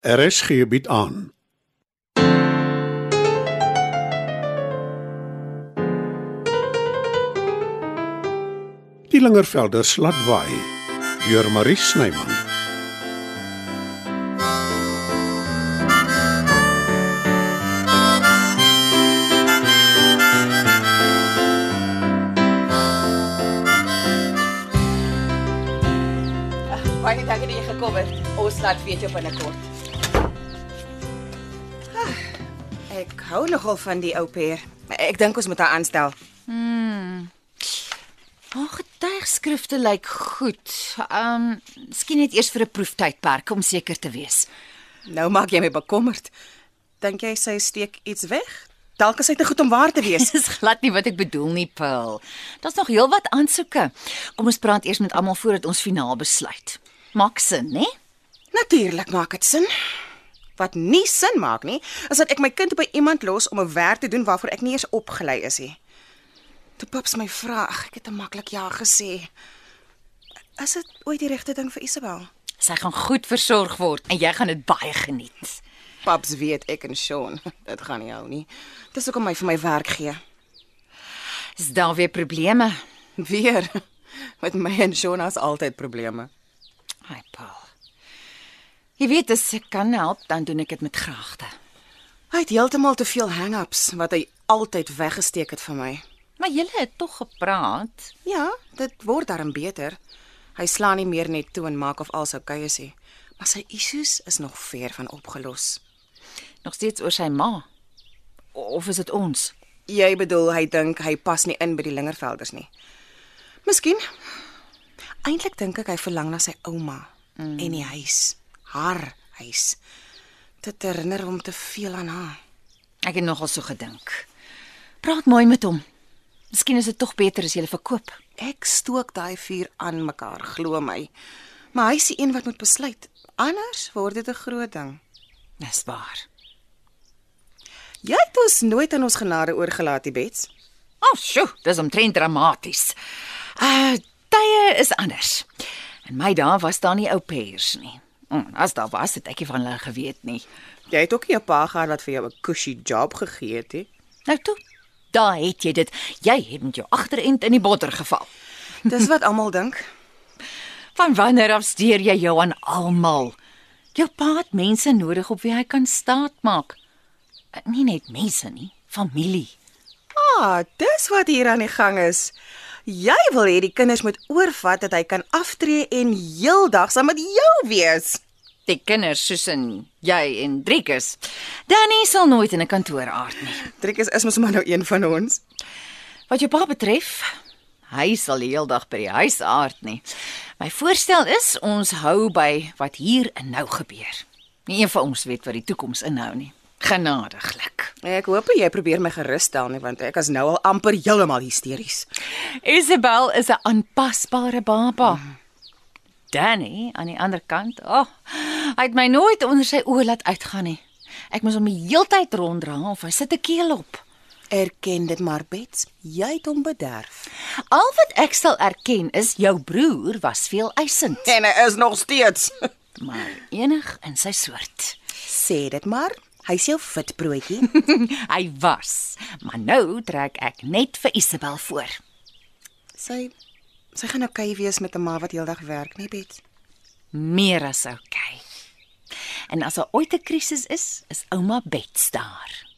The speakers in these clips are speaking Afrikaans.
RSG bied aan. Die Lingervelders laat waai deur Marie Snyman. Baie dankie dat jy gekom het. Ons laat weet jou binnekort. Ek hou nogal van die ou peer. Ek dink ons moet haar aanstel. Haar getuigskrifte lyk goed. Um, miskien net eers vir 'n proeftydperk om seker te wees. Nou maak jy my bekommerd. Dink jy sy steek iets weg? Dalk is hy te goed om waar te wees. Dis glad nie wat ek bedoel nie, Paul. Daar's nog heelwat aansoeke. Kom ons praat eers met almal voordat ons finaal besluit. Maak sin, né? Natuurlik maak dit sin. Wat nie sin maak nie, is dat ek my kind by iemand los om 'n werk te doen waarvoor ek nie eens opgelei is nie. Toe paps my vra, ag, ek het 'n maklik ja gesê. Is dit ooit die regte ding vir Isabel? Sy gaan goed versorg word en jy gaan dit baie geniet. Paps weet ek en Sean, dit gaan nie hou nie. Dis hoekom hy vir my werk gee. Is daar weer probleme? Weer. Met my en Sean is altyd probleme. Jy weet as ek kan help, dan doen ek dit met graagte. Hy het heeltemal te veel hang-ups wat hy altyd weggesteek het van my. Maar julle het tog gepraat. Ja, dit word darm beter. Hy slaan nie meer net toe en maak of al sy kuie sê, maar sy issues is nog ver van opgelos. Nog steeds oor sy ma. Of is dit ons? Jy bedoel hy dink hy pas nie in by die Lingervelders nie. Miskien. Eintlik dink ek hy verlang na sy ouma mm. en die huis, haar huis. Dit herinner hom te veel aan haar. Ek het nogal so gedink. Praat mooi met hom. Miskien is dit tog beter as jy verkoop. Ek stook daai vuur aan mekaar, glo my. Maar hy is die een wat moet besluit. Anders word dit 'n groot ding. Dis waar. Jy het ons nooit aan ons genade oorgelaat, Bets. O, oh, sjoe, dis omtrent dramaties. Uh tye is anders. In my dae was daar nie ou pairs nie. Mm, as daar was, het ek nie van hulle geweet nie. Jy het ook nie 'n pa gehad wat vir jou 'n cushy job gegee het nie. Nou toe, daar het jy dit. Jy het met jou agterend in die botter geval. Dis wat almal dink. Van wanneer af steur jy jou aan almal? Jou pa het mense nodig op wie hy kan staat maak. Eh, Nie net mense nie, familie. Ah, dis wat hier aan die gang is. Jy wil hê die kinders moet oorvat dat hy kan aftree en heeldag saam met jou wees. Die kinders soos in jy en Driekus. Danny sal nooit in 'n kantoor aard nie. Trikus is mos maar nou een van ons. Wat jou pa betref, hy sal die hele dag by die huis aard nie. My voorstel is ons hou by wat hier en nou gebeur. Nie een van ons weet wat die toekoms inhou nie. Genadiglik. Ek hoop jy probeer my gerus stel nie want ek is nou al amper heeltemal hysteries. Isabel is 'n aanpasbare baba. Danny aan die ander kant, oh, hy het my nooit onder sy oë laat uitgaan nie. Ek moes hom die heeltyd ronddra of hy sit 'n keel op. Erken dit maar, Bets. Jy het hom bederf. Al wat ek sal erken is jou broer was veel eisend, En hy is nog steeds. maar enig in sy soort. Sê dit maar. Hy's jou fit broodjie. hy was, maar nou trek ek net vir Isabel voor. sy sy gaan okay wees met 'n ma wat heeldag werk, nie Bets? Meer as okay. En as daar ooit 'n krisis is, is ouma Bets daar.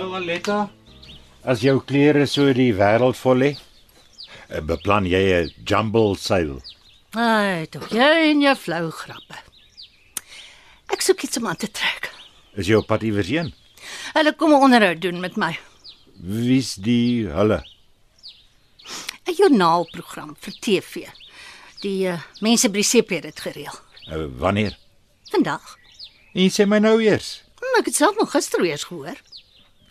Nou Aletta, as jou klere so die wêreld vol lê, uh, beplan jy 'n jumble sale. Ai, tog jy en jou flou grappe. Ek soek iets om aan te trek. Is jy op pad iewers heen? Hulle kom 'n onderhoud doen met my. Wie's die hulle? 'n Joernaalprogram vir TV. Die uh, mense by die CP het dit gereël. Uh, wanneer? Vandag. En sê my nou eers. Hm, Ek het self nog gister weer gehoor.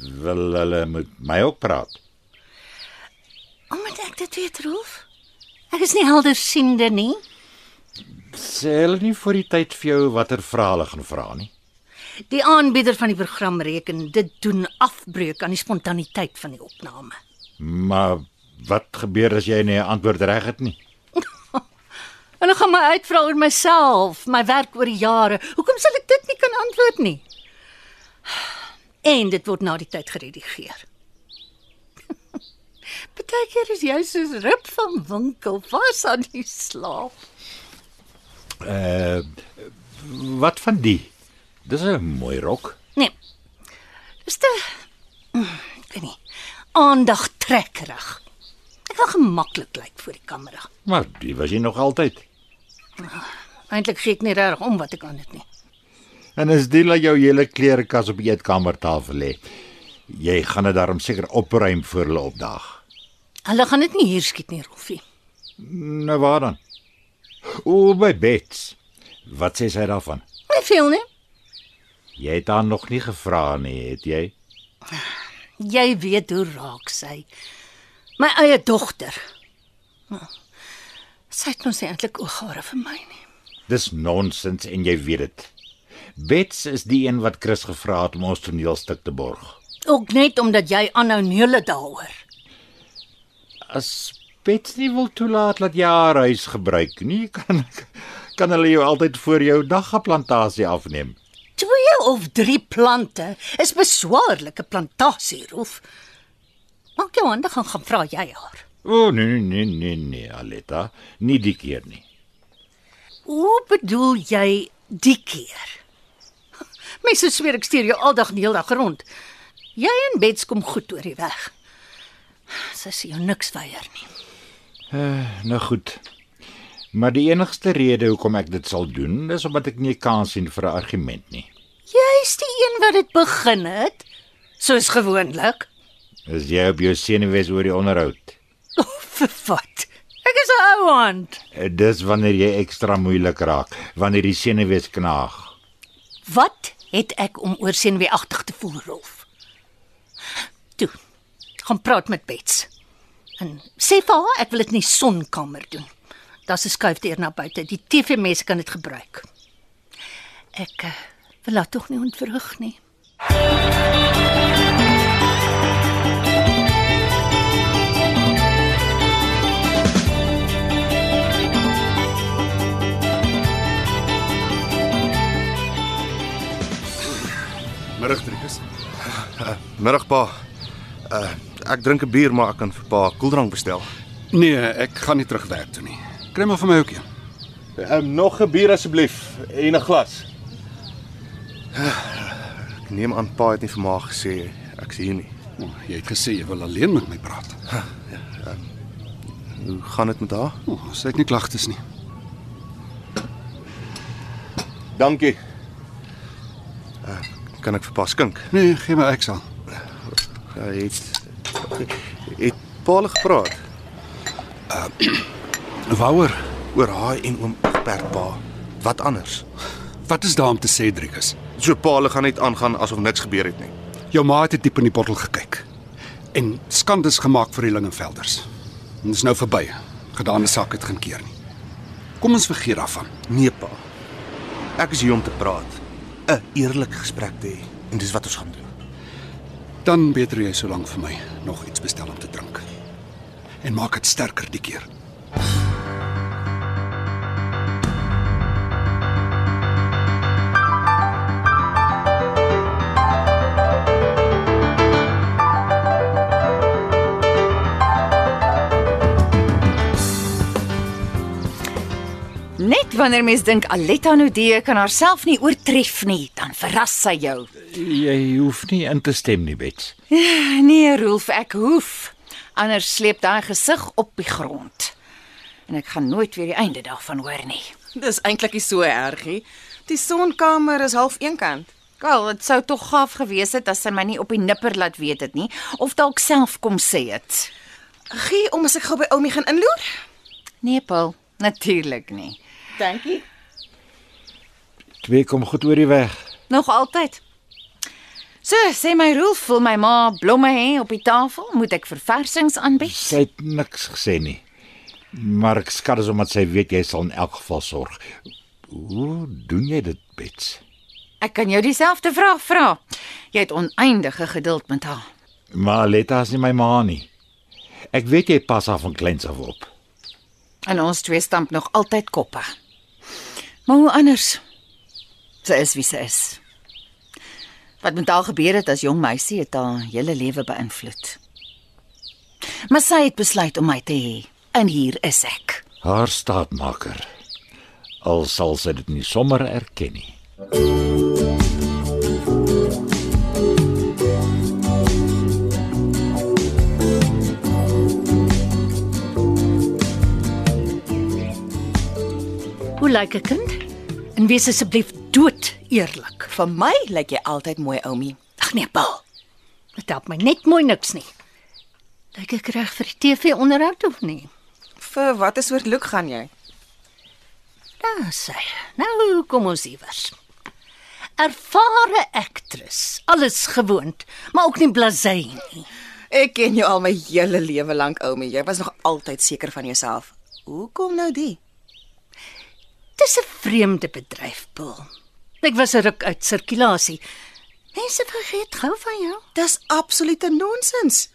Wil hulle met my ook praat? Omdat ek dit weet, Rolf. Ek is nie heldersiende nie. Sê hulle nie voor die tyd vir jou watter vrae hulle gaan vra nie. Die aanbieder van die program reken dit doen afbreuk aan die spontaniteit van die opname. Maar wat gebeur as jy nie 'n antwoord reg het nie? Dan gaan my uitvra oor myself, my werk oor die jare. Hoekom sal ek dit nie kan antwoord nie? En dit word na die tyd geredigeer. Partykeer is jy soos rib van winkel, vas aan die slaap. Uh wat van die? Dis 'n mooi rok. Nee. Dis te mm, ek weet nie. Aandagtrekkerig. Ek wil gemaklik lyk voor die kamera. Maar die was jy nog altyd. Eintlik gee ek nie reg om wat ek aan dit nie. En as dit laat jou hele klerekas op die eetkamertafel lê. Jy gaan dit daarom seker opruim voor hulle opdaag. Hulle gaan dit nie hier skiet nie, Rolfie. Nou waar dan? O, by Bets. Wat sê sy daarvan? Nie veel nie. Jy het haar nog nie gevra nie, het jy? Jy weet hoe raak sy. My eie dogter. Nou, Sy het mos nie eintlik ooghare vir my nie. Dis nonsens en jy weet dit. Bets is die een wat Chris gevra het om ons toneelstuk te borg. Ook net omdat jy aanhou neule daaroor. As Bets nie wil toelaat dat jy haar huis gebruik nie, kan kan hulle jou altyd voor jou daggaplantasie afneem. Twee of drie plante is beswaarlike plantasie, Rolf. Maak jou hande gaan gaan vra jy haar. O oh, nee nee nee nee, Aletta, nie die keer nie. Hoe bedoel jy die keer? Mense sweer ek stuur jou aldag en heeldag rond. Jy en Bets kom goed oor die weg. Sy sê jou niks weier nie. Nou goed. Maar die enigste rede hoekom ek dit sal doen, is omdat ek nie kans sien vir 'n argument nie. Jy's die een wat dit begin het, soos gewoonlik. Is jy op jou senuwees oor die onderhoud? Oh, vir wat? Ek is 'n ou hand. Eh, Dis wanneer jy ekstra moeilik raak, wanneer die senuwees knaag. Wat het ek om oor senuweeagtig te voel, Rolf? Toe. Gaan praat met Bets. En sê vir haar ek wil dit in die sonkamer doen. Daar's 'n skuifdeur na buite. Die TV-mense kan dit gebruik. Ek uh, wil haar tog nie ontvrug nie. Middag, Driekus. Middag pa. Uh ek drink 'n bier maar ek kan vir pa koeldrank bestel. Nee, ek gaan nie terug werk toe nie. Kry maar vir my ook een. Um, nog 'n bier asseblief en 'n glas. Ek neem aan pa het nie vir ma gesê ek's hier nie. Oh, jy het gesê jy wil alleen met my praat. Hoe gaan dit met haar? Oh, sy het nie klagtes nie. Dankie. Uh, kan ek vir pa skink? Nee, gee my ek sal. Ja, het het pa al gepraat Waaroor? oor haar en oom Egbert pa. Wat anders? Wat is daar om te sê, Driekus? So pa hulle gaan net aangaan asof niks gebeur het nie. Jou ma het diep in die bottel gekyk en skandes gemaak vir die Lingenvelders. En dis nou verby. Gedane sak het geen keer nie. Kom ons vergeet daarvan. Nee pa. Ek is hier om te praat. 'n Eerlike gesprek te hê en dis wat ons gaan doen. Dan beter jy so lank vir my nog iets bestel om te drink. En maak dit sterker die keer. Net wanneer mens dink Aletta Nudee kan haarself nie oortref nie, dan verras sy jou. Jy hoef nie in te stem nie, Bets. Nee, Rolf, ek hoef. Anders sleep daai gesig op die grond. En ek gaan nooit weer die einde daarvan hoor nie. Dis eintlik nie so erg nie. Die sonkamer is half eenkant. Wel, dit sou tog gaaf gewees het as sy my nie op die nipper laat weet het nie of dalk self kom sê het. Gee om as ek gou by Oumi gaan inloer. Nee, Paul, natuurlik nie. Dankie. Twee kom goed oor die weg. Nog altyd. So, sê my Rolf, wil my ma blomme hê op die tafel? Moet ek verversings aanbied? Sy het niks gesê nie. Maar ek skat is omdat sy weet jy sal in elk geval sorg. Hoe doen jy dit, Bets? Ek kan jou dieselfde vraag vra. Jy het oneindige geduld met haar. Maar Letta is nie my ma nie. Ek weet jy pas af van kleins af op. En ons twee stamp nog altyd koppe. Maar hoe anders? Sy is wie sy is. Wat met haar gebeur het as jong meisie het haar hele lewe beïnvloed. Maar sy het besluit om my te hê en hier is ek. Haar staatmaker. Al sal sy dit nie sommer erken nie. Lyk 'n kind? En wees asseblief dood eerlik. Vir my lyk jy altyd mooi, Oumi. Ag nee, pa. Dit help my net mooi niks nie. Lyk ek reg vir die TV-onderhoud of nie? Vir watter soort look gaan jy? Daar sê. Nou kom ons iewers. Ervare aktris, alles gewoond, maar ook nie blasé nie. Ek ken jou al my hele lewe lank, Oumi. Jy was nog altyd seker van jouself. Hoekom nou die? Dis 'n vreemde bedryf, Paul. Ek was 'n ruk uit sirkulasie. Mense vergeet gou van jou. Dis absolute nonsens.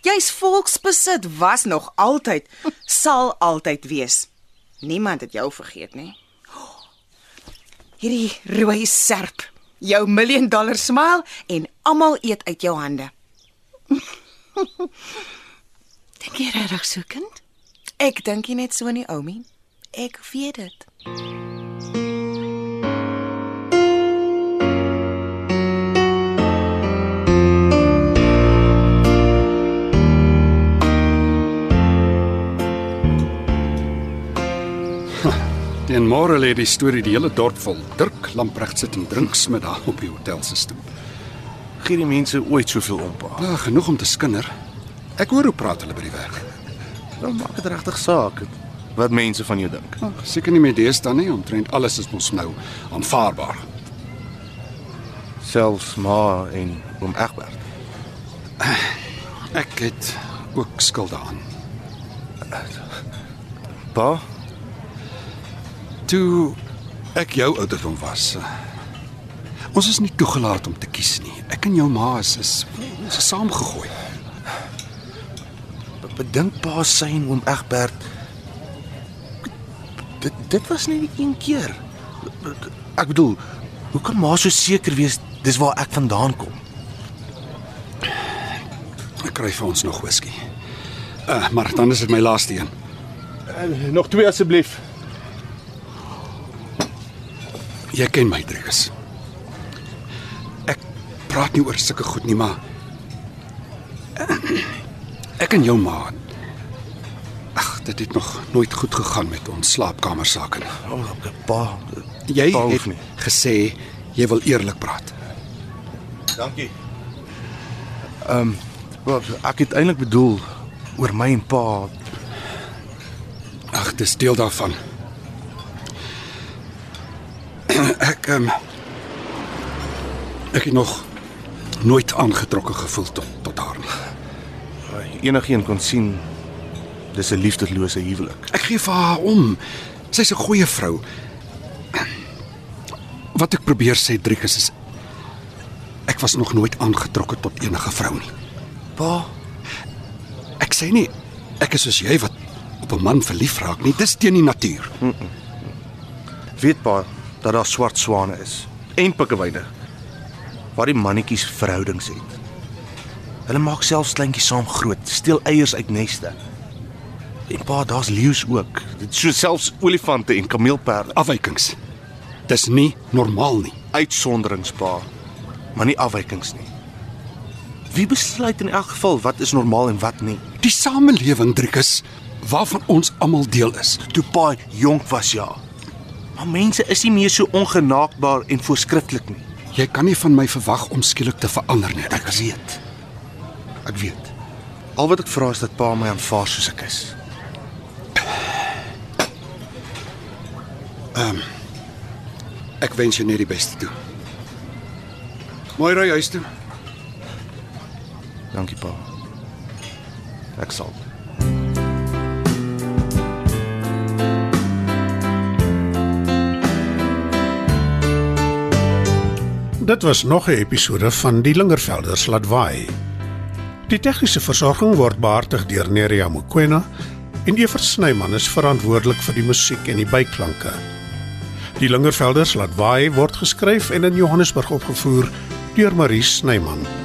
Jy's volksbesit, was nog altyd, sal altyd wees. Niemand het jou vergeet nie. Hierdie rooi serp, jou miljoen dollar smile en almal eet uit jou hande. Dink jy regtig so kind? Ek dink nie net so nie, Oumi. Ek weet dit. En môre lê die storie die hele dorp vol. Dirk Lamprecht sit en drink smiddag op die hotel se stoep. Gee die mense ooit soveel om pa. Ja, genoeg om te skinder. Ek hoor hoe praat hulle by die werk. Dan maak dit regtig saak wat mense van jou dink. Seker nie met deesdae nie, omtrent alles is mos nou aanvaarbaar. Selfs ma en oom Egbert. Ek het ook skulde aan. Pa, Toe ek jou ouderdom was. eh, Ons is nie toegelaat om te kies nie. Ek en jou ma is is, is saamgegooi. bedink pa sy en oom Egbert. Dit dit was net een keer. Ek bedoel, hoe kan ma so seker wees dis waar ek vandaan kom? Ek kry vir ons nog whisky. Uh, maar dan is dit my laaste een. Nog twee asseblief. Jy ken my, Driekus. Ek praat nie oor sulke goed nie, maar ek en jou ma. Dit het nog nooit goed gegaan met ons slaapkamer sake nie. Oh, pa. Jy pa het nie. gesê jy wil eerlik praat. Dankie. Ehm, um, ek het eintlik bedoel oor my en pa. Ag, dis deel daarvan. Ek ehm um, ek het nog nooit aangetrokke gevoel tot tot haar nie. Enigeen kon sien dis 'n liefdeslose huwelik. Ek gee vir haar om. Sy's 'n goeie vrou. Wat ek probeer sê, Driekus is ek was nog nooit aangetrokke tot enige vrou nie. Pa, Ek sê nie ek is soos jy wat op 'n man verlief raak nie. Dis teen die natuur. weet pa dat daar swart swane is en pikkewyne waar die mannetjies verhoudings het. Hulle maak selfs kleintjies saam groot, steel eiers uit neste. En pa, daar's leeu's ook. Dit so selfs olifante en kameelperde. Afwykings. Dis nie normaal nie. Uitsonderings, pa, maar nie afwykings nie. Wie besluit in elk geval wat is normaal en wat nie? Die samelewing, Driekus, waarvan ons almal deel is. Toe pa jonk was ja. Maar mense is nie meer so ongenaakbaar en voorskrifklik nie. Jy kan nie van my verwag om skielik te verander nie. Ek weet. Ek weet. Al wat ek vra is dat pa my aanvaar soos ek is. Ehm um, ek wens jou net die beste toe. Mooi ry huis toe. Dankie pa. Ek sal. Dit was nog 'n episode van Die Lingervelders laat waai. Die tegniese versorging word behartig deur Neriya Mukwena en Evert Snyman is verantwoordelik vir die musiek en die byklanke. Die Lingervelders laat waai word geskryf en in Johannesburg opgevoer deur Marie Snyman.